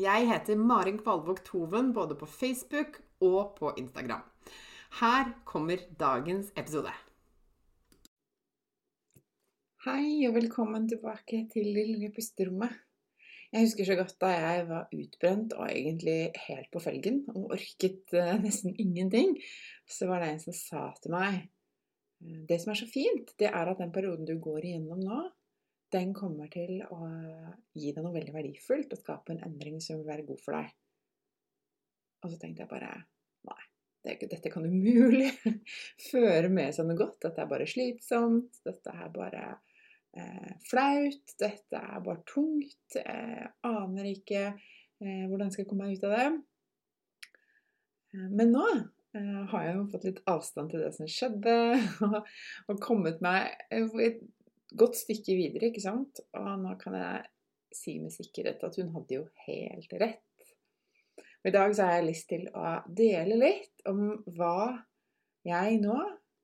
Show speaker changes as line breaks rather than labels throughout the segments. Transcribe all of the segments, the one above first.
Jeg heter Marin Kvalvåg Toven både på Facebook og på Instagram. Her kommer dagens episode. Hei og velkommen tilbake til det lille pusterommet. Jeg husker så godt da jeg var utbrent og egentlig helt på felgen og orket uh, nesten ingenting. Så var det en som sa til meg eh, Det som er så fint, det er at den perioden du går igjennom nå, den kommer til å gi deg noe veldig verdifullt og skape en endring som vil være god for deg. Og så tenkte jeg bare Nei, det, dette kan umulig føre med seg noe godt. Dette er bare slitsomt. Dette er bare eh, flaut. Dette er bare tungt. Jeg aner ikke eh, hvordan jeg skal komme meg ut av det. Eh, men nå eh, har jeg jo fått litt avstand til det som skjedde, og kommet meg eh, godt stykke videre, ikke sant? Og nå kan jeg si med sikkerhet at hun hadde jo helt rett. Og I dag så har jeg lyst til å dele litt om hva jeg nå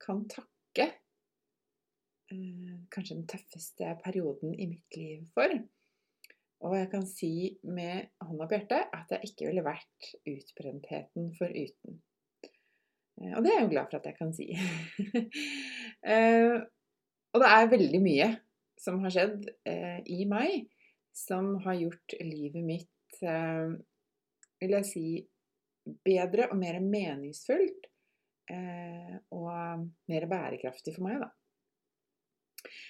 kan takke eh, kanskje den tøffeste perioden i mitt liv for. Og jeg kan si med hånda på hjertet at jeg ikke ville vært utbrentheten foruten. Eh, og det er jeg jo glad for at jeg kan si. og det er veldig mye som har skjedd eh, i meg, som har gjort livet mitt, eh, vil jeg si, bedre og mer meningsfullt. Eh, og mer bærekraftig for meg, da.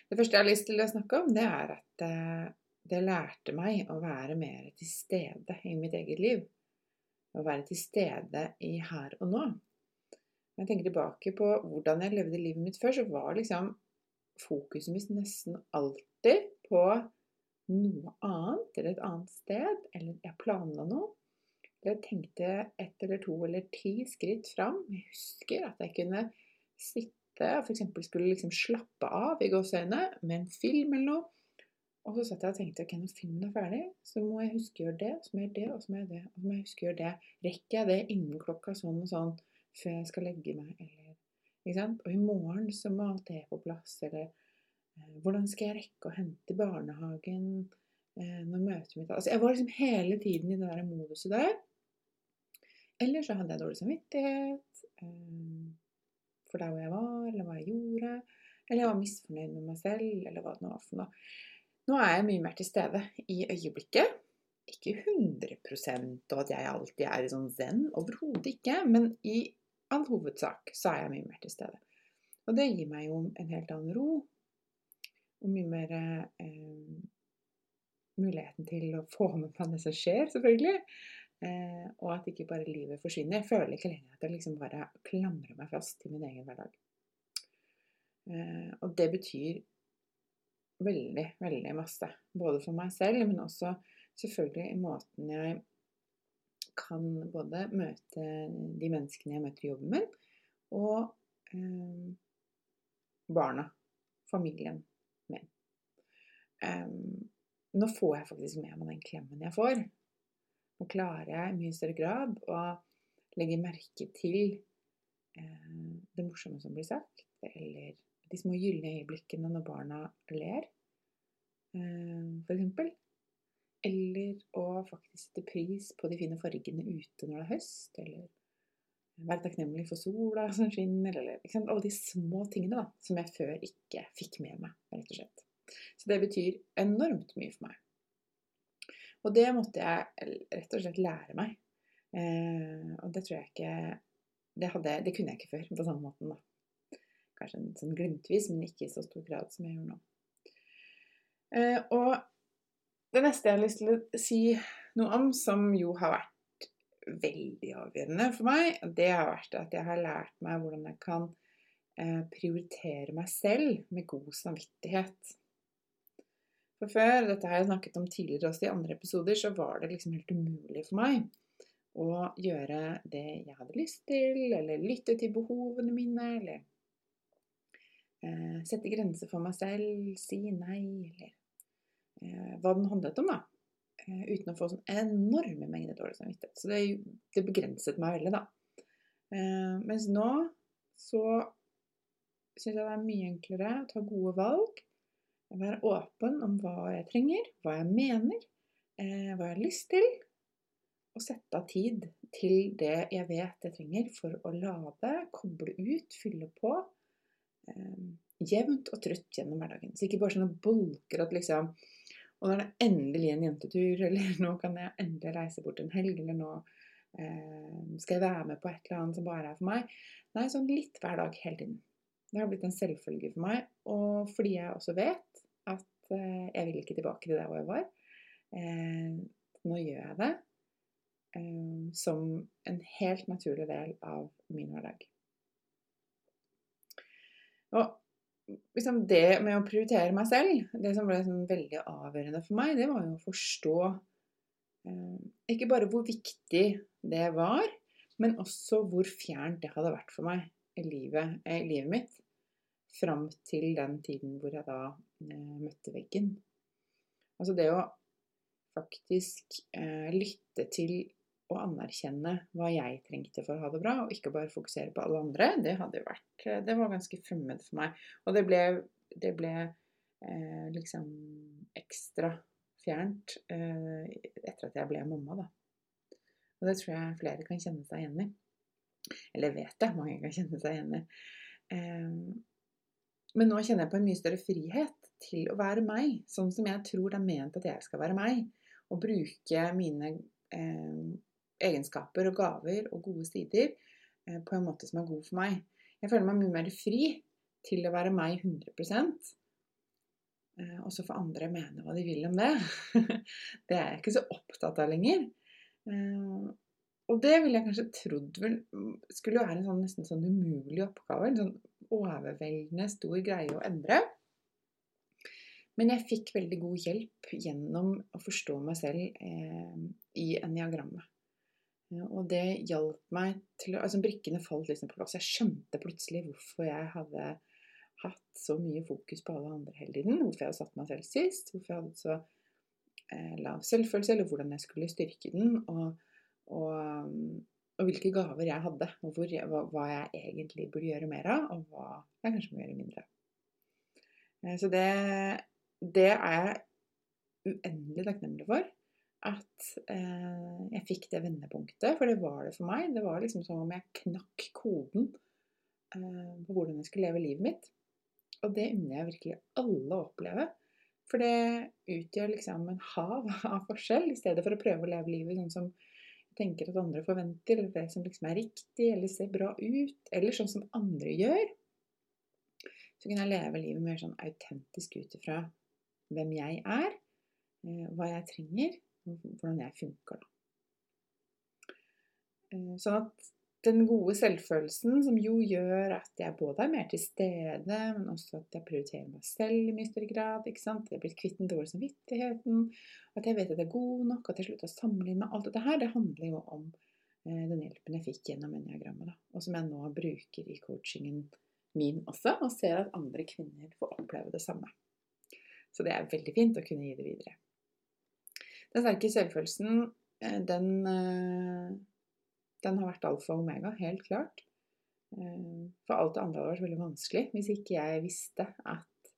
Det første jeg har lyst til å snakke om, det er at eh, det lærte meg å være mer til stede i mitt eget liv. Å være til stede i her og nå. Når jeg tenker tilbake på hvordan jeg levde livet mitt før, så var liksom fokuset mitt nesten alltid på noe annet eller et annet sted, eller jeg planla noe. Jeg tenkte ett eller to eller ti skritt fram. Jeg husker at jeg kunne sitte og f.eks. skulle liksom slappe av i gåseøynene med en film eller noe. Og så satt jeg og tenkte ok, når filmen er ferdig, så må jeg huske å gjøre det, så må jeg gjøre det, og så må jeg gjøre det. Og så må jeg huske å gjøre det. Rekker jeg det innen klokka sånn og sånn før jeg skal legge meg, eller og i morgen så må alt det på plass. Eller eh, hvordan skal jeg rekke å hente barnehagen eh, når møtet mitt Altså jeg var liksom hele tiden i det der moduset der. Eller så hadde jeg dårlig samvittighet eh, for der hvor jeg var, eller hva jeg gjorde. Eller jeg var misfornøyd med meg selv, eller hva det nå var for noe. Nå er jeg mye mer til stede i øyeblikket. Ikke 100 og at jeg alltid er i sånn zen. Overhodet ikke. Men i all hovedsak så er jeg mye mer til stede. Og det gir meg jo en helt annen ro. Og mye mer eh, muligheten til å få med meg det som skjer, selvfølgelig. Eh, og at ikke bare livet forsvinner. Jeg føler ikke lenger at jeg liksom bare klamrer meg fast til min egen hverdag. Eh, og det betyr veldig, veldig masse. Både for meg selv, men også selvfølgelig i måten jeg kan både møte de menneskene jeg møter i jobben min, og eh, barna, familien min. Um, nå får jeg faktisk med meg den klemmen jeg får. Nå klarer jeg i mye større grad å legge merke til eh, det morsomme som blir sagt, eller de små gylne øyeblikkene når barna ler, eh, f.eks. Eller å faktisk sette pris på de fine fargene ute når det er høst. Eller være takknemlig for sola som skinner. Eller alle de små tingene da, som jeg før ikke fikk med meg. rett og slett. Så det betyr enormt mye for meg. Og det måtte jeg rett og slett lære meg. Eh, og det tror jeg ikke det, hadde, det, kunne jeg ikke før på samme måten. da. Kanskje en sånn glimtvis, men ikke i så stor grad som jeg gjør nå. Eh, og det neste jeg har lyst til å si noe om, som jo har vært veldig avgjørende for meg, det har vært at jeg har lært meg hvordan jeg kan eh, prioritere meg selv med god samvittighet. For før, dette har jeg snakket om tidligere også i andre episoder, så var det liksom helt umulig for meg å gjøre det jeg hadde lyst til, eller lytte til behovene mine, eller eh, sette grenser for meg selv, si nei, eller hva den handlet om, da. Eh, uten å få sånn enorme mengder dårlig samvittighet. Så det, det, begrenset meg veldig, da. Eh, mens nå så syns jeg det er mye enklere å ta gode valg. Være åpen om hva jeg trenger, hva jeg mener, eh, hva jeg har lyst til Og sette av tid til det jeg vet jeg trenger for å lade, koble ut, fylle på. Eh, jevnt og trutt gjennom hverdagen. Så ikke bare sånne bolker at liksom Og nå er det endelig en jentetur, eller nå kan jeg endelig reise bort en helg, eller nå eh, skal jeg være med på et eller annet som bare er for meg. Nei, sånn litt hver dag hele tiden. Det har blitt en selvfølge for meg. Og fordi jeg også vet at eh, jeg vil ikke tilbake til der hvor jeg var. Eh, nå gjør jeg det eh, som en helt naturlig del av min hverdag. Og liksom det med å prioritere meg selv, det som ble sånn veldig avgjørende for meg, det var jo å forstå eh, ikke bare hvor viktig det var, men også hvor fjernt det hadde vært for meg i livet, i livet mitt. Fram til den tiden hvor jeg da eh, møtte veggen. Altså det å faktisk eh, lytte til å anerkjenne hva jeg trengte for å ha det bra, og ikke bare fokusere på alle andre, det hadde vært Det var ganske fremmed for meg. Og det ble, det ble eh, liksom ekstra fjernt eh, etter at jeg ble mamma, da. Og det tror jeg flere kan kjenne seg igjen i. Eller vet jeg mange kan kjenne seg igjen i. Eh, men nå kjenner jeg på en mye større frihet til å være meg, sånn som jeg tror det er ment at jeg skal være meg. Og bruke mine eh, egenskaper og gaver og gode sider eh, på en måte som er god for meg. Jeg føler meg mye mer fri til å være meg 100 eh, og så får andre mene hva de vil om det. Det er jeg ikke så opptatt av lenger. Eh, og det ville jeg kanskje trodd skulle være en sånn, nesten sånn umulig oppgave. En sånn overveldende stor greie å endre. Men jeg fikk veldig god hjelp gjennom å forstå meg selv eh, i eniagrammet. Og det hjalp meg til Altså brikkene falt liksom på plass. Jeg skjønte plutselig hvorfor jeg hadde hatt så mye fokus på alle andre hele tiden. Hvorfor jeg hadde satt meg selv sist. Hvorfor jeg hadde så eh, lav selvfølelse, eller hvordan jeg skulle styrke den. Og, og, og hvilke gaver jeg hadde, og jeg, hva, hva, jeg egentlig burde gjøre mer av, og hva jeg kanskje må gjøre mindre av. Eh, så det, det er jeg uendelig takknemlig for at eh, jeg fikk det vendepunktet, for det var det for meg. Det var liksom som om jeg knakk koden eh, på hvordan jeg skulle leve livet mitt. Og det unner jeg virkelig alle å oppleve. For det utgjør liksom en hav av forskjell, i stedet for å prøve å leve livet sånn som jeg tenker at andre forventer, eller det som liksom er riktig, eller ser bra ut, eller sånn som andre gjør. Så kunne jeg leve livet mer sånn autentisk ut ifra hvem jeg er, eh, hva jeg trenger, hvordan jeg funker, da. Eh, sånn at den gode selvfølelsen, som jo gjør at jeg både er mer til stede, men også at jeg prioriterer meg selv i mye større grad. ikke sant? Jeg er blitt kvitt den dårlige samvittigheten, at jeg vet at jeg er god nok, at jeg slutter å sammenligne med alt dette her, det handler jo om eh, den hjelpen jeg fikk gjennom eniagrammet, og som jeg nå bruker i coachingen min også, og ser at andre kvinner får oppleve det samme. Så det er veldig fint å kunne gi det videre. Den sterke selvfølelsen, eh, den, eh, den har vært alfa og omega, helt klart. Eh, for alt det andre hadde vært veldig vanskelig hvis ikke jeg visste at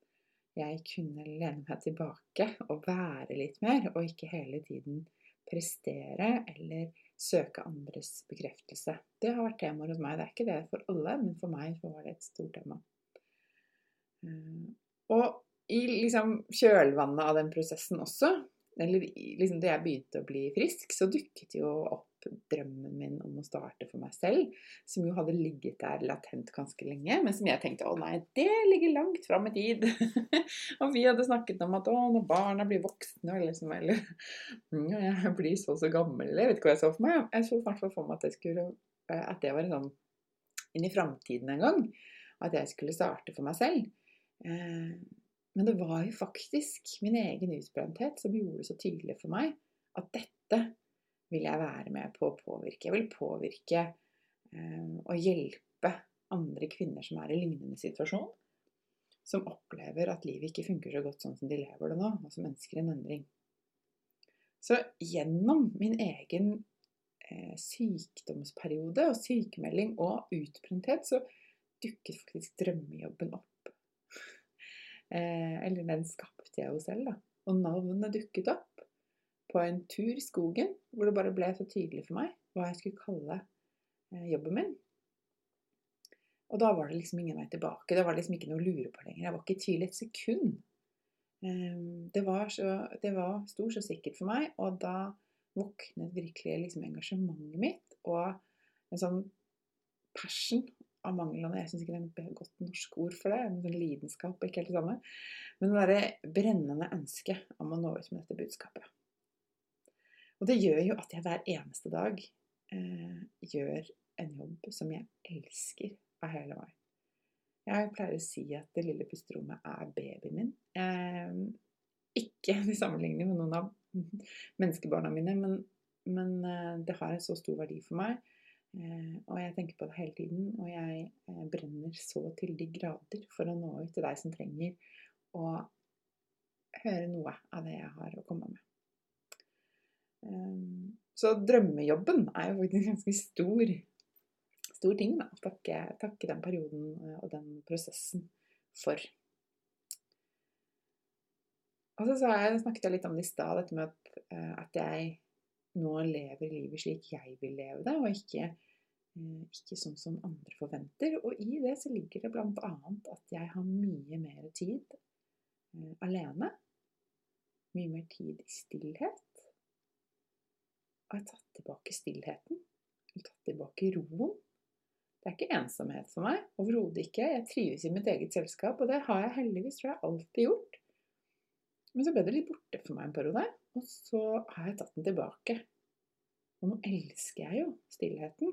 jeg kunne lene meg tilbake og være litt mer, og ikke hele tiden prestere eller søke andres bekreftelse. Det har vært temaer hos meg. Det er ikke det for alle, men for meg var det et stort tema. Og i liksom kjølvannet av den prosessen også, eller liksom da jeg begynte å bli frisk, så dukket jo opp drømmen min om å starte for meg selv, som jo hadde ligget der latent ganske lenge, men som jeg tenkte å nei, det ligger langt fram i tid. og vi hadde snakket om at å, når barna blir voksne, eller, liksom, eller jeg blir så så gammel, eller jeg vet ikke hva jeg så for meg. Jeg så i hvert fall for meg at, skulle, eh, at det var sånn inn i framtiden en gang. At jeg skulle starte for meg selv. Men det var jo faktisk min egen utbrenthet som gjorde det så tydelig for meg at dette vil jeg være med på å påvirke. Jeg vil påvirke eh, og hjelpe andre kvinner som er i lignende situasjon. Som opplever at livet ikke funker så godt sånn som de lever det nå, og som ønsker en endring. Så gjennom min egen eh, sykdomsperiode og sykemelding og utbrenthet, så dukket faktisk drømmejobben opp. Eh, eller den skapte jeg jo selv, da. Og navnet dukket opp på en tur i skogen hvor det bare ble så tydelig for meg hva jeg skulle kalle eh, jobben min. Og da var det liksom ingen vei tilbake. Det var liksom ikke noe å lure på lenger. Jeg var ikke i tvil et sekund. Eh, det var, så, det var stort så sikkert for meg, og da våknet virkelig liksom engasjementet mitt og en sånn passion av manglene Jeg syns ikke det er et godt norsk ord for det. En sånn lidenskap, ikke helt det samme. Men det derre brennende ønsket om å nå ut med dette budskapet. Og det gjør jo at jeg hver eneste dag eh, gjør en jobb som jeg elsker av hele meg. Jeg pleier å si at det lille pusterommet er babyen min. Eh, ikke i sammenligning med noen av menneskebarna mine, men, men eh, det har en så stor verdi for meg og jeg tenker på det hele tiden, og jeg eh, brenner så til de grader for å nå ut til deg som trenger å høre noe av det jeg har å komme med. Ehm, så drømmejobben er jo faktisk en ganske stor, stor ting å takke, takke den perioden eh, og den prosessen for. Og så jeg, snakket litt om det i stad, dette med at, at jeg nå lever livet slik jeg vil leve det, og ikke, eh, ikke sånn som andre forventer. Og i det så ligger det bl.a. at jeg har mye mer tid uh, alene. Mye mer tid i stillhet. Og jeg har tatt tilbake stillheten. Jeg har tatt tilbake roen. Det er ikke ensomhet for meg. Overhodet ikke. Jeg trives i mitt eget selskap, og det har jeg heldigvis tror jeg alltid gjort. Men så ble det litt borte for meg en periode. Og så har jeg tatt den tilbake. Og nå elsker jeg jo stillheten.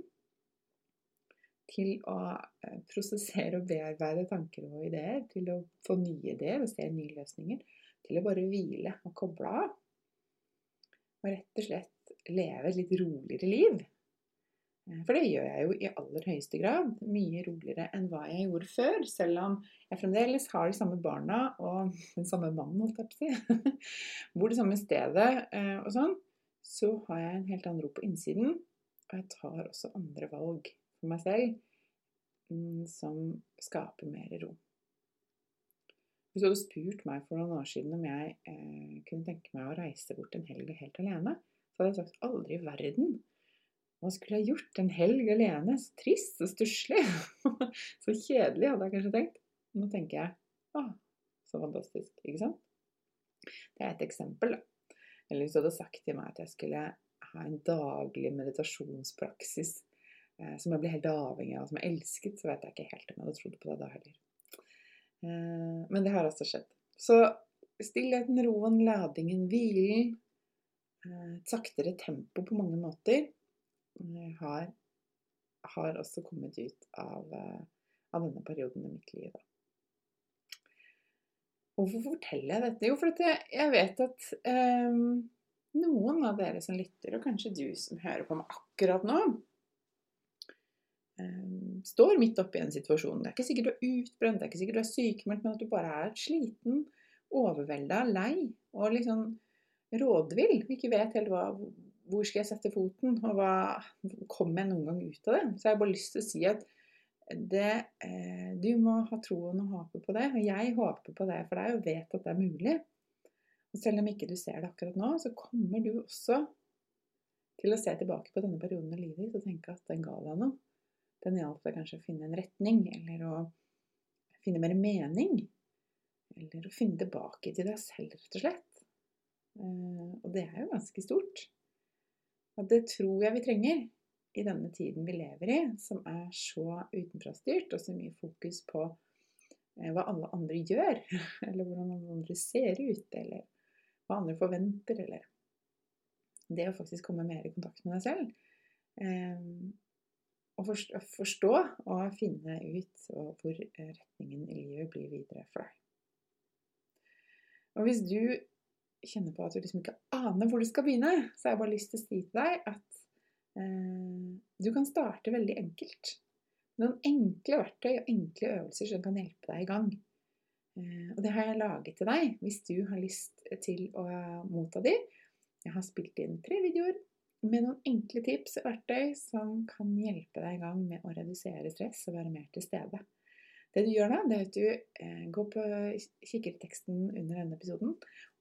Til å eh, prosessere og bearbeide tanker og ideer. Til å få nye ideer og se nye løsninger. Til å bare hvile og koble av. Og rett og slett leve et litt roligere liv. Eh, for det gjør jeg jo i aller høyeste grad. Mye roligere enn hva jeg gjorde før. Selv om jeg fremdeles har de samme barna og den samme mannen, holdt jeg på å si. Bor det samme stedet eh, og sånn. Så har jeg en helt annen ro på innsiden. Og jeg tar også andre valg for meg selv mm, som skaper mer ro. Hvis du hadde spurt meg for noen år siden om jeg eh, kunne tenke meg å reise bort en helg helt alene, så hadde jeg sagt aldri i verden. Hva skulle jeg gjort en helg alene? Så trist og stusslig. så kjedelig, hadde jeg kanskje tenkt. Nå tenker jeg å, så fantastisk. Ikke sant? Det er et eksempel, da. Eller hvis du hadde sagt til meg at jeg skulle ha en daglig meditasjonspraksis eh, som jeg ble helt avhengig av, som jeg elsket, så vet jeg ikke helt om jeg hadde trodd på det da heller. Eh, men det har altså skjedd. Så stillheten, roen, ladingen, hvilen, eh, et saktere tempo på mange måter har, har også kommet ut av, eh, av, denne perioden i mitt liv. Hvorfor forteller jeg dette? Jo, fordi jeg vet at um, noen av dere som lytter, og kanskje du som hører på meg akkurat nå, um, står midt oppe i en situasjon. Det er ikke sikkert du er utbrent, det er ikke sikkert du er sykemeldt, men at du bare er sliten, overvelda, lei og liksom rådvill. Ikke vet helt hva, hvor skal jeg sette foten, og hva kommer jeg noen gang ut av det? Så jeg har bare lyst til å si at det, eh, du må ha troen og håpe på det. Og jeg håper på det for deg og vet at det er mulig. Og selv om ikke du ser det akkurat nå, så kommer du også til å se tilbake på denne perioden av livet ditt og tenke at den ga deg noe. Den hjalp deg kanskje å finne en retning, eller å finne mer mening. Eller å finne tilbake til deg selv, rett og slett. Eh, og det er jo ganske stort. Og det tror jeg vi trenger i denne tiden vi lever i, som er så utenfrastyrt, og så mye fokus på eh, hva alle andre gjør, eller hvordan alle andre ser ut, eller hva andre forventer, eller Det å faktisk komme mer i kontakt med deg selv. Eh, og forstå og finne ut hvor retningen i livet blir videre for deg. Og hvis du kjenner på at du liksom ikke aner hvor du skal begynne, så har jeg bare lyst til å si til deg at Eh, du kan starte veldig enkelt. Noen enkle verktøy og enkle øvelser som kan hjelpe deg i gang. Eh, og det har jeg laget til deg hvis du har lyst til å motta de. Jeg har spilt inn tre videoer med noen enkle tips og verktøy som kan hjelpe deg i gang med å redusere stress og være mer til stede. Det du gjør da, det er at du eh, går på kikkerteksten under denne episoden,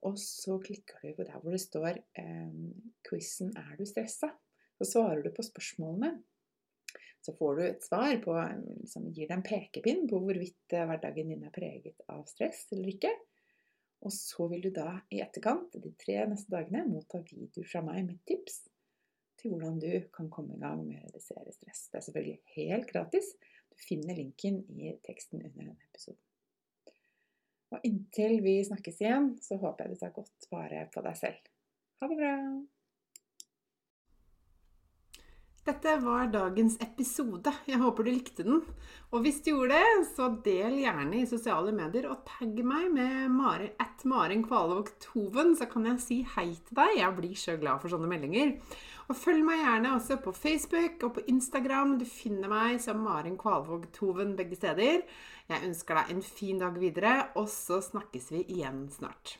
og så klikker du på der hvor det står eh, 'Quizen er du stressa?' Så svarer du på spørsmålene. Så får du et svar på, som gir deg en pekepinn på hvorvidt eh, hverdagen din er preget av stress eller ikke. Og så vil du da i etterkant, de tre neste dagene, motta videoer fra meg med tips til hvordan du kan komme i gang med å redusere stress. Det er selvfølgelig helt gratis. Du finner linken i teksten under denne episoden. Og inntil vi snakkes igjen, så håper jeg du tar godt vare på deg selv. Ha det bra!
Dette var dagens episode. Jeg håper du likte den. Og hvis du gjorde det, så del gjerne i sosiale medier og tagg meg med Mari, at Maren Kvalvåg Toven, så kan jeg si hei til deg. Jeg blir så glad for sånne meldinger. Og følg meg gjerne også på Facebook og på Instagram. Du finner meg som Maren Kvalvåg Toven begge steder. Jeg ønsker deg en fin dag videre, og så snakkes vi igjen snart.